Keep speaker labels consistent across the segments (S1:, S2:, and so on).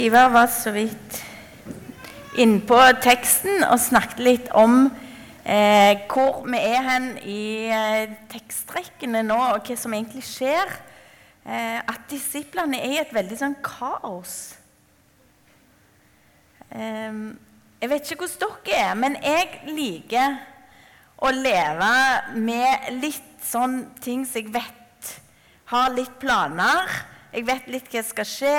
S1: Ivar var så vidt innpå teksten og snakket litt om eh, hvor vi er hen i eh, tekstrekkene nå, og hva som egentlig skjer. Eh, at disiplene er i et veldig sånn kaos. Eh, jeg vet ikke hvordan dere er, men jeg liker å leve med litt sånn ting som jeg vet har litt planer. Jeg vet litt hva som skal skje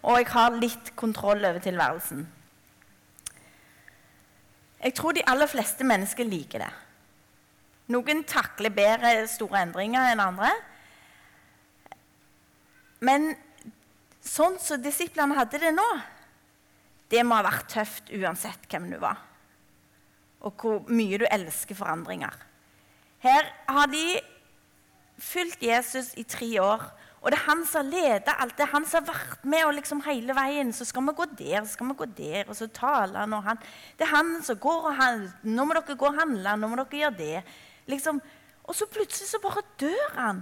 S1: og jeg har litt kontroll over tilværelsen. Jeg tror de aller fleste mennesker liker det. Noen takler bedre store endringer enn andre. Men sånn som disiplene hadde det nå, det må ha vært tøft uansett hvem du var, og hvor mye du elsker forandringer. Her har de fulgt Jesus i tre år og det er han som har leda alt. Det er han som har vært med og liksom hele veien. Så skal vi gå der, så skal vi gå der, og så taler han og han. Det er han som går og handler. Nå må dere gå og handle, nå må dere gjøre det. Liksom. Og så plutselig så bare dør han.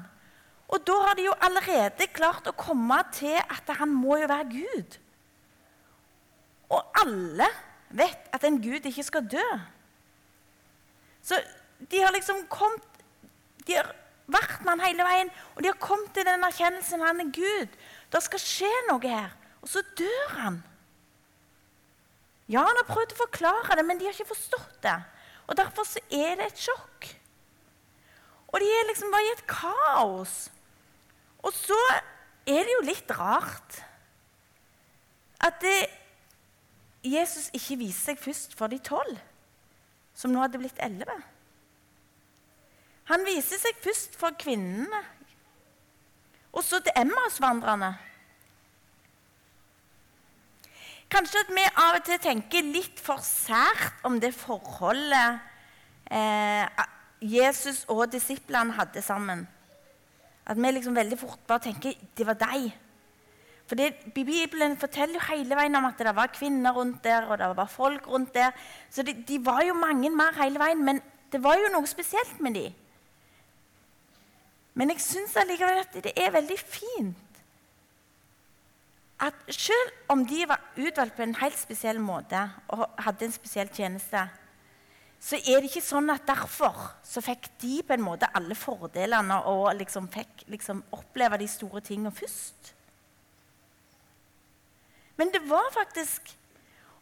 S1: Og da har de jo allerede klart å komme til at han må jo være Gud. Og alle vet at en Gud ikke skal dø. Så de har liksom kommet de har vært med han hele veien, og de har kommet til den erkjennelsen han er Gud. Det skal skje noe her. Og så dør han. Ja, han har prøvd å forklare det, men de har ikke forstått det. Og Derfor så er det et sjokk. Og de er liksom bare i et kaos. Og så er det jo litt rart at det, Jesus ikke viser seg først for de tolv, som nå hadde blitt elleve. Han viser seg først for kvinnene, og så til Emmaus-vandrerne. Kanskje at vi av og til tenker litt for sært om det forholdet eh, Jesus og disiplene hadde sammen. At vi liksom veldig fort bare tenker det var deg. For det, Bibelen forteller jo hele veien om at det var kvinner rundt der, og det var folk rundt der. Så det, de var jo mange mer hele veien, men det var jo noe spesielt med dem. Men jeg syns allikevel at det er veldig fint at selv om de var utvalgt på en helt spesiell måte og hadde en spesiell tjeneste, så er det ikke sånn at derfor så fikk de på en måte alle fordelene og liksom fikk liksom oppleve de store tingene først. Men det var faktisk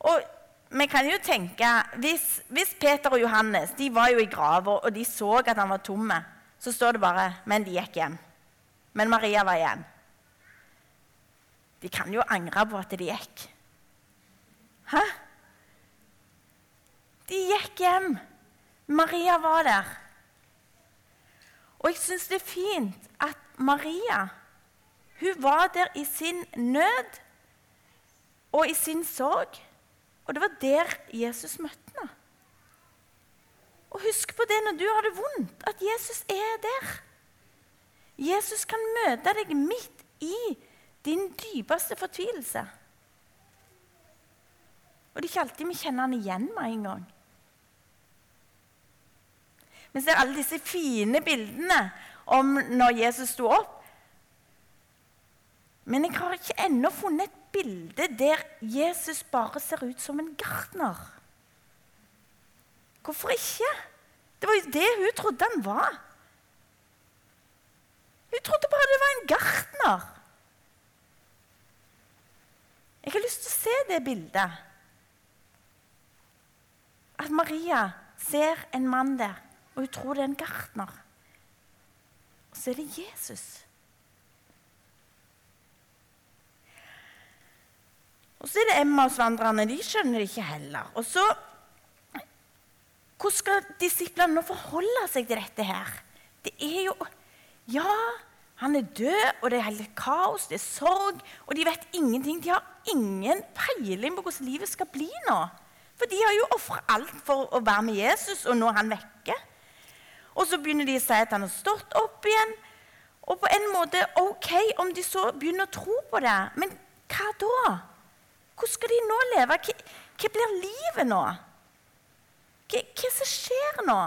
S1: Og vi kan jo tenke Hvis, hvis Peter og Johannes de var jo i grava, og de så at han var tomme så står det bare 'men de gikk hjem'. Men Maria var igjen. De kan jo angre på at de gikk. Hæ? De gikk hjem. Maria var der. Og jeg syns det er fint at Maria hun var der i sin nød og i sin sorg. Og det var der Jesus møtte henne. Og husk på det når du har det vondt, at Jesus er der. Jesus kan møte deg midt i din dypeste fortvilelse. Og det er ikke alltid vi kjenner han igjen med en gang. Vi ser alle disse fine bildene om når Jesus sto opp. Men jeg har ikke ennå funnet et bilde der Jesus bare ser ut som en gartner. Hvorfor ikke? Det var jo det hun trodde han var. Hun trodde bare det var en gartner. Jeg har lyst til å se det bildet. At Maria ser en mann der, og hun tror det er en gartner. Og så er det Jesus. Og så er det Emmaus-vandrerne. De skjønner det ikke heller. Og så hvordan skal disiplene nå forholde seg til dette her? Det er jo Ja, han er død, og det er helt kaos, det er sorg, og de vet ingenting. De har ingen peiling på hvordan livet skal bli nå. For de har jo ofra alt for å være med Jesus, og nå er han vekke. Og så begynner de å si at han har stått opp igjen. Og på en måte OK om de så begynner å tro på det, men hva da? Hvordan skal de nå leve? Hva, hva blir livet nå? Hva, hva som skjer nå?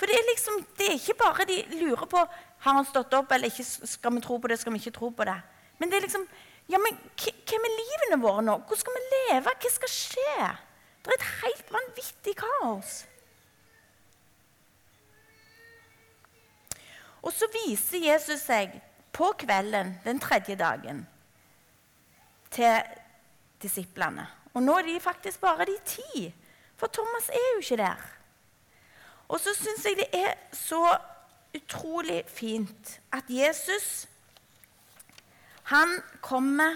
S1: For det er liksom, det er ikke bare de lurer på har han stått opp eller ikke. Skal vi tro på det, skal vi ikke tro på det? Men det er liksom Ja, men hva med livene våre nå? Hvordan skal vi leve? Hva skal skje? Det er et helt vanvittig kaos. Og så viser Jesus seg på kvelden den tredje dagen til disiplene. Og nå er de faktisk bare de ti, for Thomas er jo ikke der. Og så syns jeg det er så utrolig fint at Jesus han kommer,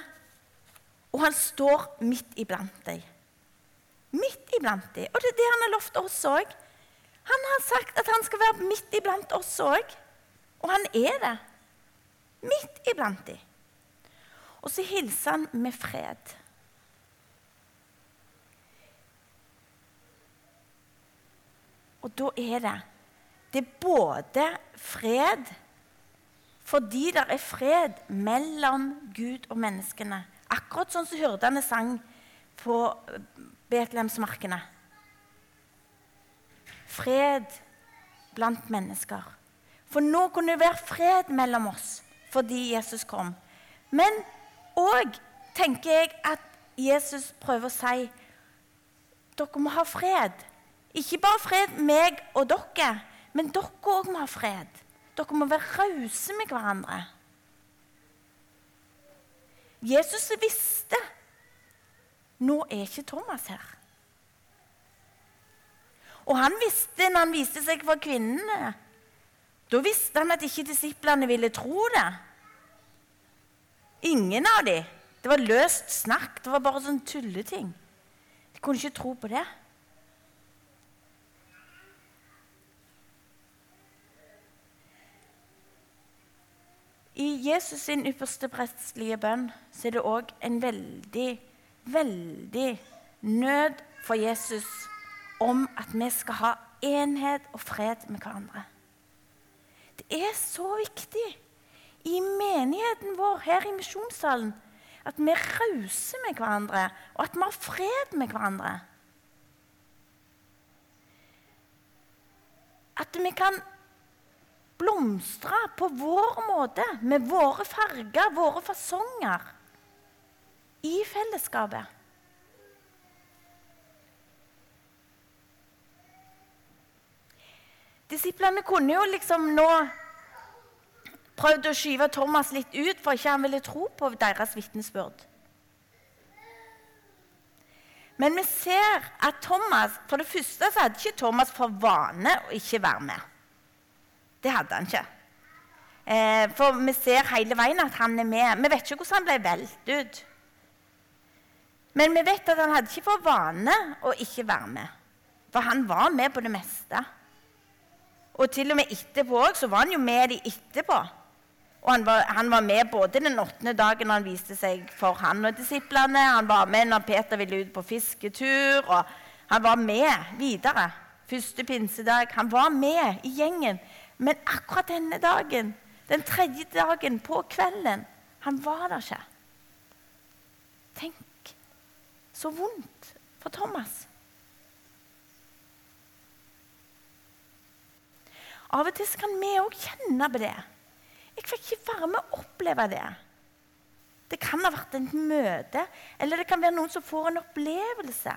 S1: og han står midt iblant deg. Midt iblant deg. Og det er det han har lovt oss òg. Han har sagt at han skal være midt iblant oss òg. Og han er det. Midt iblant dem. Og så hilser han med fred. Og da er det Det er både fred fordi det er fred mellom Gud og menneskene. Akkurat sånn som hyrdene sang på Betlehemsmarkene. Fred blant mennesker. For nå kunne det være fred mellom oss fordi Jesus kom. Men òg tenker jeg at Jesus prøver å si dere må ha fred. Ikke bare fred meg og dere, men dere òg må ha fred. Dere må være rause med hverandre. Jesus visste nå er ikke Thomas her. Og han visste når han viste seg for kvinnene. Da visste han at ikke disiplene ville tro det. Ingen av dem. Det var løst snakk. Det var bare sånn tulleting. De kunne ikke tro på det. I Jesus sin ypperste prestlige bønn så er det òg en veldig, veldig nød for Jesus om at vi skal ha enhet og fred med hverandre. Det er så viktig i menigheten vår her i misjonssalen at vi er rause med hverandre, og at vi har fred med hverandre. At vi kan blomstre på vår måte, med våre farger, våre fasonger, i fellesskapet. Disiplene kunne jo liksom nå prøvd å skyve Thomas litt ut for ikke han ville tro på deres vitnesbyrd. Men vi ser at Thomas For det første så hadde ikke Thomas for vane å ikke være med. Det hadde han ikke. Eh, for vi ser hele veien at han er med. Vi vet ikke hvordan han ble velt ut. Men vi vet at han hadde ikke for vane å ikke være med. For han var med på det meste. Og til og med etterpå òg, så var han jo med de etterpå. Og han var, han var, med både den åttende dagen han viste seg for han og disiplene. Han var med når Peter ville ut på fisketur, og han var med videre. Første pinsedag. Han var med i gjengen. Men akkurat denne dagen, den tredje dagen på kvelden, han var der ikke. Tenk så vondt for Thomas. Av og til kan vi òg kjenne på det. Jeg fikk ikke være med å oppleve det. Det kan ha vært et møte, eller det kan være noen som får en opplevelse.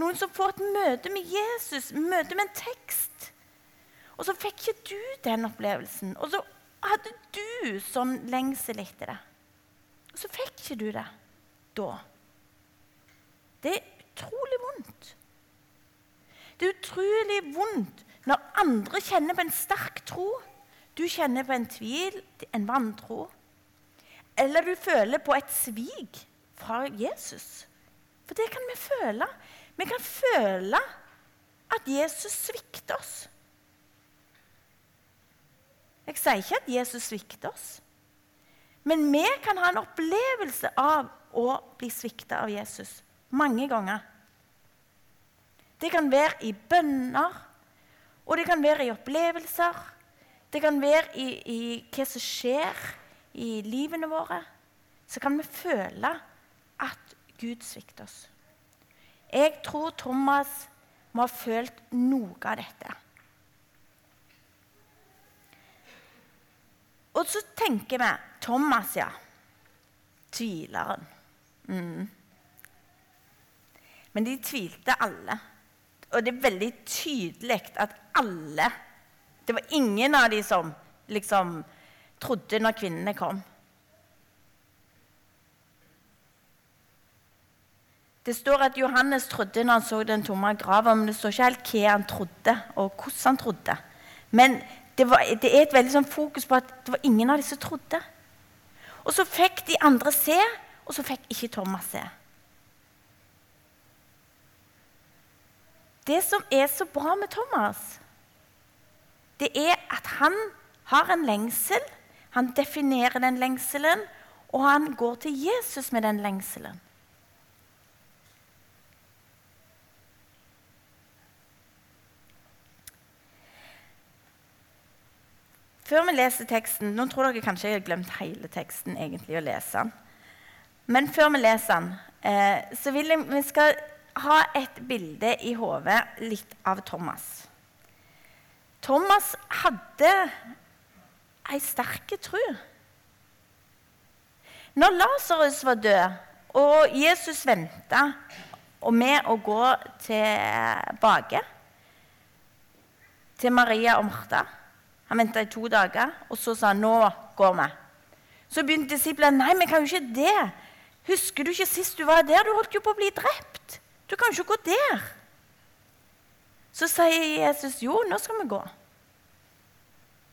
S1: Noen som får et møte med Jesus, møte med en tekst. Og så fikk ikke du den opplevelsen. Og så hadde du sånn lengsel etter det. Og så fikk ikke du det da. Det er utrolig vondt. Det er utrolig vondt når andre kjenner på en sterk tro. Du kjenner på en tvil, en vantro. Eller du føler på et svik fra Jesus. For det kan vi føle. Vi kan føle at Jesus svikter oss. Jeg sier ikke at Jesus svikter oss. Men vi kan ha en opplevelse av å bli svikta av Jesus mange ganger. Det kan være i bønner, og det kan være i opplevelser. Det kan være i, i hva som skjer i livene våre. Så kan vi føle at Gud svikter oss. Jeg tror Thomas må ha følt noe av dette. Og så tenker vi Thomas, ja. Tvileren. Mm. Men de tvilte alle. Og det er veldig tydelig at alle Det var ingen av de som liksom trodde når kvinnene kom. Det står at Johannes trodde når han så den tomme grava, men det står ikke helt hva han trodde, og hvordan han trodde. Men det, var, det er et veldig sånn fokus på at det var ingen av de som trodde. Og så fikk de andre se, og så fikk ikke Thomas se. Det som er så bra med Thomas, det er at han har en lengsel. Han definerer den lengselen, og han går til Jesus med den lengselen. Før vi leser teksten Nå tror dere kanskje jeg har glemt hele teksten egentlig å lese den. Men før vi leser den, eh, så vil jeg vi skal ha et bilde i hodet litt av Thomas. Thomas hadde ei sterk tro. Når Lasarus var død, og Jesus venta med å gå tilbake til Maria og Martha han venta i to dager, og så sa han, 'Nå går vi'. Så begynte disiplene nei, vi kan jo ikke det. Husker du ikke sist du var der? Du holdt jo på å bli drept. Du kan jo ikke gå der. Så sier Jesus, 'Jo, nå skal vi gå'.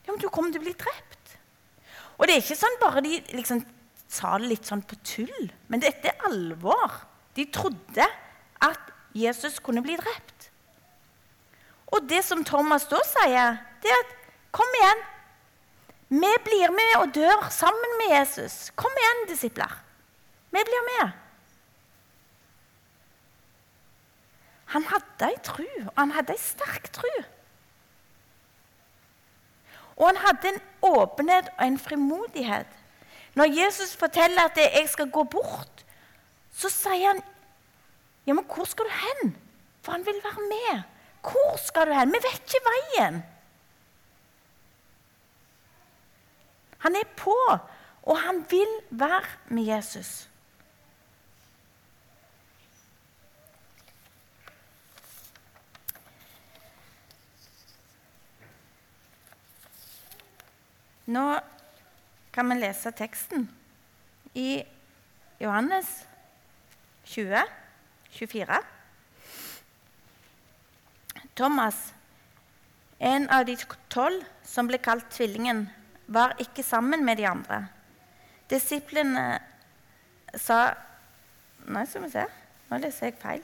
S1: Ja, men du kommer til å bli drept. Og det er ikke sånn bare de liksom sa det litt sånn på tull, men dette er alvor. De trodde at Jesus kunne bli drept. Og det som Thomas da sier, det er at Kom igjen. Vi blir med og dør sammen med Jesus. Kom igjen, disipler. Vi blir med. Han hadde ei tru, og han hadde ei sterk tru. Og han hadde en åpenhet og en frimodighet. Når Jesus forteller at 'jeg skal gå bort', så sier han, 'Ja, men hvor skal du hen?' For han vil være med. Hvor skal du hen? Vi vet ikke veien. Han er på, og han vil være med Jesus. Nå kan vi lese teksten i Johannes 20, 24. Thomas, en av de tolv som ble kalt Tvillingen, var ikke sammen med de andre. Disiplene sa Nei, skal vi se. Nå leser jeg feil.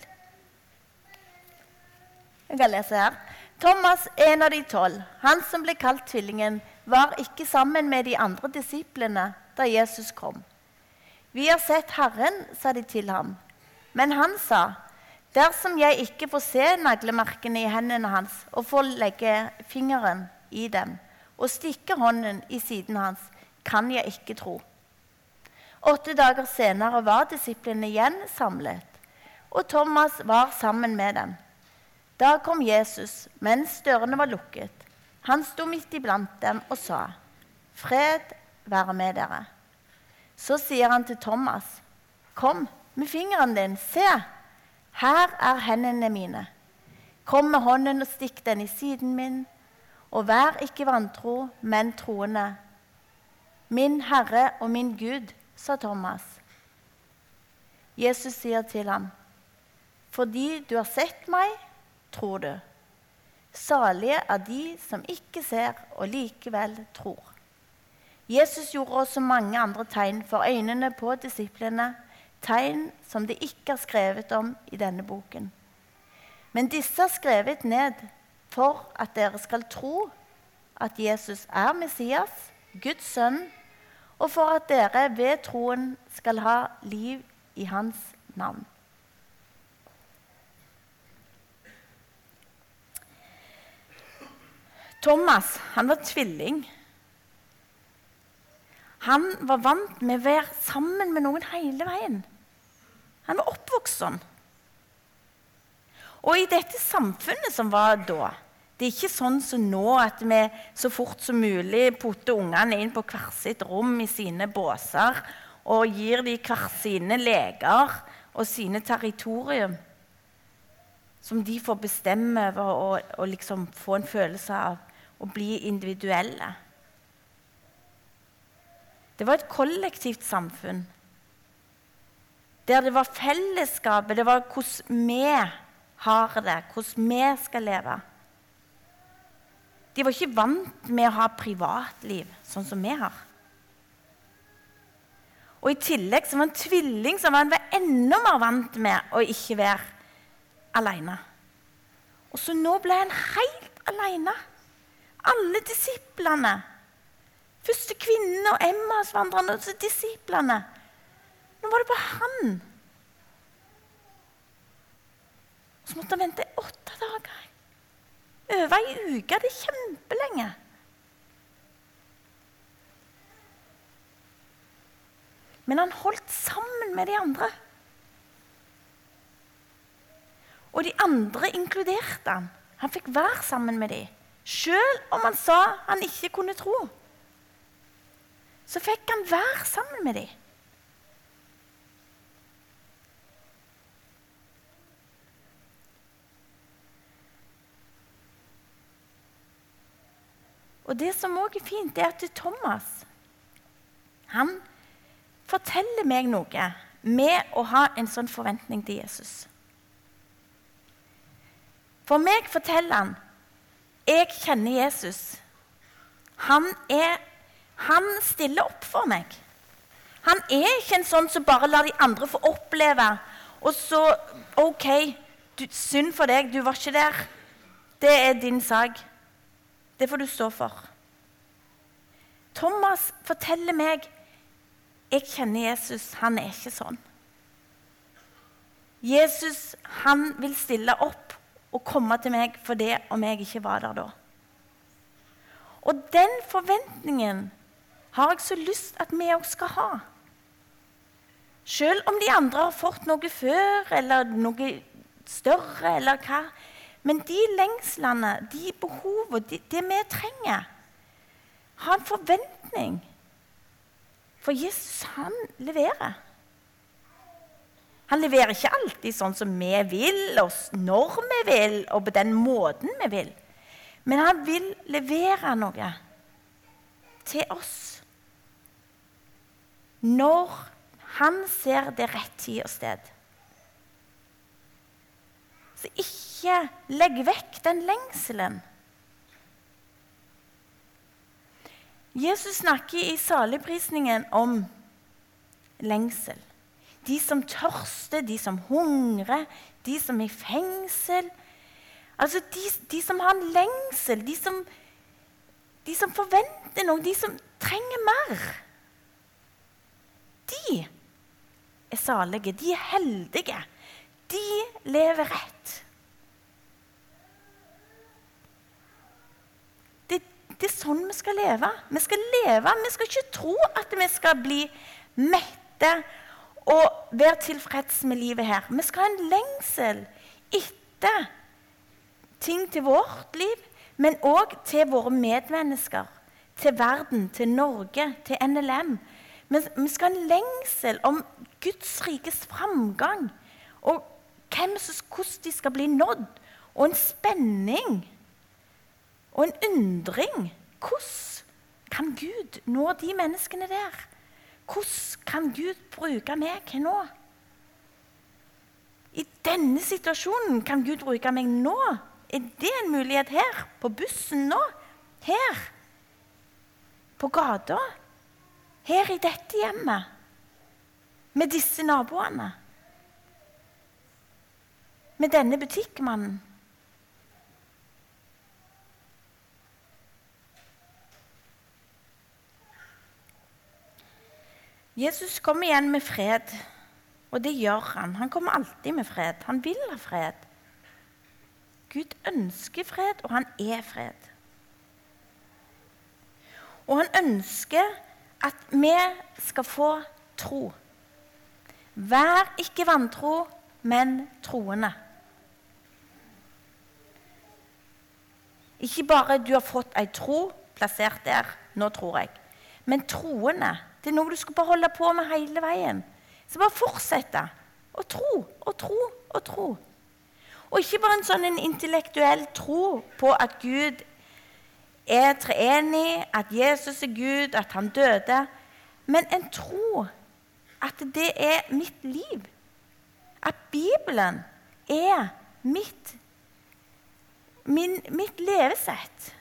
S1: Jeg kan lese her. Thomas, en av de tolv, han som ble kalt Tvillingen, var ikke sammen med de andre disiplene da Jesus kom. Vi har sett Herren, sa de til ham. Men han sa, dersom jeg ikke får se naglemerkene i hendene hans og får legge fingeren i dem, og stikke hånden i siden hans, kan jeg ikke tro. Åtte dager senere var disiplene igjen samlet, og Thomas var sammen med dem. Da kom Jesus mens dørene var lukket. Han sto midt iblant dem og sa, 'Fred være med dere.' Så sier han til Thomas, 'Kom med fingeren din, se, her er hendene mine.' 'Kom med hånden og stikk den i siden min.' Og vær ikke vantro, men troende. Min Herre og min Gud, sa Thomas. Jesus sier til ham, fordi du har sett meg, tror du. Salige er de som ikke ser og likevel tror. Jesus gjorde også mange andre tegn for øynene på disiplene, tegn som det ikke er skrevet om i denne boken. Men disse er skrevet ned for at dere skal tro at Jesus er Messias, Guds sønn, og for at dere ved troen skal ha liv i hans navn. Thomas han var tvilling. Han var vant med å være sammen med noen hele veien. Han var oppvokst sånn. Og i dette samfunnet som var da Det er ikke sånn som nå at vi så fort som mulig putter ungene inn på hvert sitt rom i sine båser, og gir dem hver sine leger og sine territorium som de får bestemme over og, og liksom få en følelse av å bli individuelle. Det var et kollektivt samfunn. Der det var fellesskapet, det var hvordan vi har det, hvordan vi skal leve. De var ikke vant med å ha privatliv sånn som vi har. Og I tillegg så var en tvilling som var enda mer vant med å ikke være alene. Og så nå ble han helt alene. Alle disiplene. Første kvinnen og Emmas-vandrerne og disiplene. Nå var det bare han. Så måtte han vente åtte dager. Over ei uke. Det er kjempelenge. Men han holdt sammen med de andre. Og de andre inkluderte han. Han fikk være sammen med dem. Selv om han sa han ikke kunne tro, så fikk han være sammen med dem. Og det som òg er fint, er at Thomas han forteller meg noe med å ha en sånn forventning til Jesus. For meg forteller han jeg kjenner Jesus. Han, er, han stiller opp for meg. Han er ikke en sånn som bare lar de andre få oppleve, og så OK, du, synd for deg, du var ikke der. Det er din sak. Det får du stå for. Thomas forteller meg jeg kjenner Jesus. Han er ikke sånn. Jesus han vil stille opp og komme til meg for det om jeg ikke var der da. Og den forventningen har jeg så lyst at vi òg skal ha. Selv om de andre har fått noe før, eller noe større, eller hva. Men de lengslene, de behovene, det de vi trenger Ha en forventning. For Jesus, han leverer. Han leverer ikke alltid sånn som vi vil, og når vi vil, og på den måten vi vil. Men han vil levere noe til oss når han ser det rett tid og sted. Så ikke legg vekk den lengselen. Jesus snakker i saligprisningen om lengsel. De som tørster, de som hungrer, de som er i fengsel. Altså de, de som har en lengsel, de som, de som forventer noe, de som trenger mer. De er salige, de er heldige. De lever rett. Det, det, er sånn vi skal leve. Vi skal leve, vi skal ikke tro at vi skal bli mette og være tilfreds med livet her. Vi skal ha en lengsel etter ting til vårt liv, men òg til våre medmennesker, til verden, til Norge, til NLM. Men vi skal ha en lengsel om Guds rikes framgang og hvem, hvordan de skal bli nådd. Og en spenning og en undring. Hvordan kan Gud nå de menneskene der? Hvordan kan Gud bruke meg nå? I denne situasjonen kan Gud bruke meg nå. Er det en mulighet her? På bussen nå? Her? På gata? Her i dette hjemmet? Med disse naboene? Med denne butikkmannen? Jesus kommer igjen med fred, og det gjør han. Han kommer alltid med fred. Han vil ha fred. Gud ønsker fred, og han er fred. Og han ønsker at vi skal få tro. Vær ikke vantro, men troende. Ikke bare du har fått ei tro plassert der. Nå tror jeg. men troende. Det er noe du skal bare holde på med hele veien. Så bare fortsette å tro og tro og tro. Og ikke bare en sånn en intellektuell tro på at Gud er treenig, at Jesus er Gud, at han døde. Men en tro at det er mitt liv. At Bibelen er mitt, min, mitt levesett.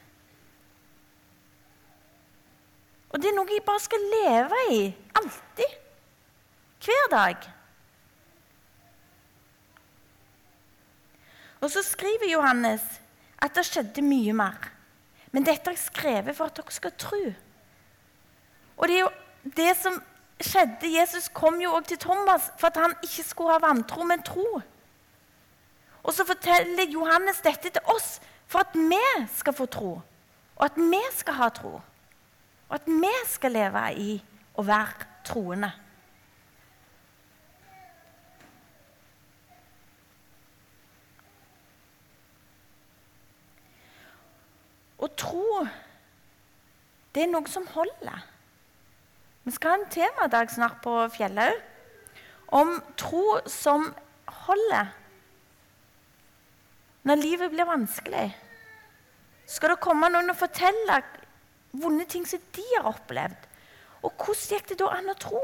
S1: Og det er noe jeg bare skal leve i. Alltid. Hver dag. Og så skriver Johannes at det skjedde mye mer. Men dette har jeg skrevet for at dere skal tro. Og det er jo det som skjedde. Jesus kom jo òg til Thomas for at han ikke skulle ha vantro, men tro. Og så forteller Johannes dette til oss for at vi skal få tro, og at vi skal ha tro. Og at vi skal leve i å være troende. Å tro, det er noe som holder. Vi skal ha en temadag snart på Fjellhaug om tro som holder når livet blir vanskelig. Skal det komme noen og fortelle vonde ting som de har opplevd. Og hvordan gikk det da an å tro?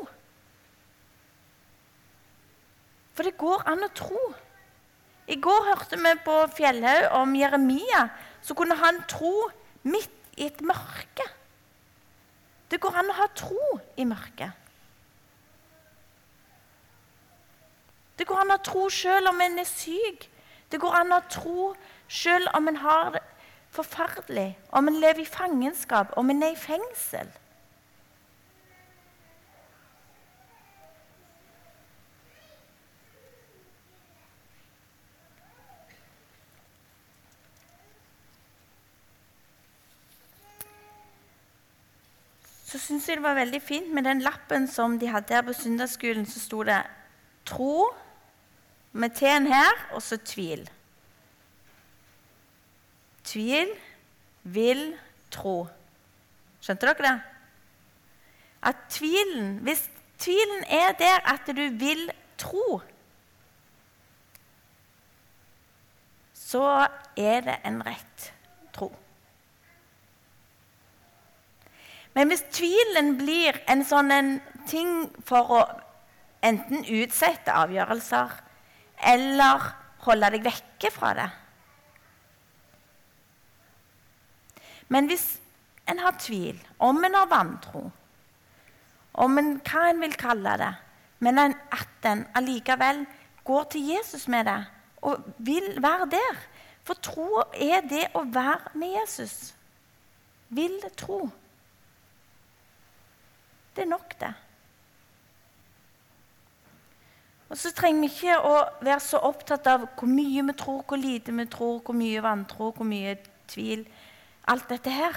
S1: For det går an å tro. I går hørte vi på Fjellhaug om Jeremia, så kunne han tro midt i et mørke. Det går an å ha tro i mørket. Det går an å tro selv om en er syk. Det går an å tro selv om en har det forferdelig, om en lever i fangenskap, om en er i fengsel. Så syns jeg det var veldig fint med den lappen som de hadde her på søndagsskolen. Så sto det 'tro' med T-en her, og så 'tvil'. Tvil, vil, tro. Skjønte dere det? At tvilen, Hvis tvilen er der at du vil tro, så er det en rett tro. Men hvis tvilen blir en sånn en ting for å enten utsette avgjørelser eller holde deg vekke fra det, Men hvis en har tvil, om en har vantro, om en, hva en vil kalle det, men at en allikevel går til Jesus med det og vil være der For tro er det å være med Jesus. Vil tro. Det er nok, det. Og så trenger vi ikke å være så opptatt av hvor mye vi tror, hvor lite vi tror, hvor mye vantro, hvor mye tvil alt dette her.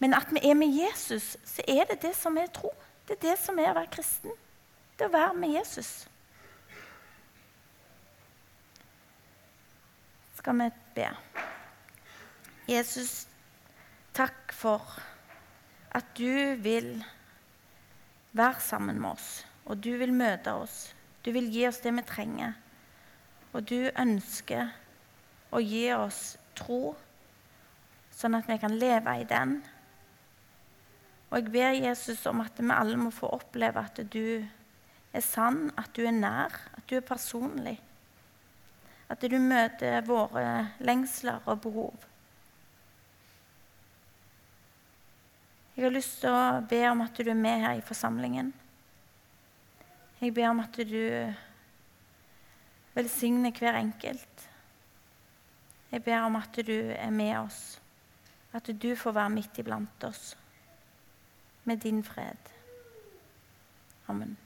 S1: Men at vi er med Jesus, så er det det som er tro. Det er det som er å være kristen. Det er å være med Jesus. Skal vi be. Jesus, takk for at du vil være sammen med oss, og du vil møte oss. Du vil gi oss det vi trenger, og du ønsker å gi oss tro sånn at vi kan leve i den. Og jeg ber Jesus om at vi alle må få oppleve at du er sann, at du er nær, at du er personlig. At du møter våre lengsler og behov. Jeg har lyst til å be om at du er med her i forsamlingen. Jeg ber om at du velsigner hver enkelt. Jeg ber om at du er med oss. At du får være midt iblant oss med din fred. Amen.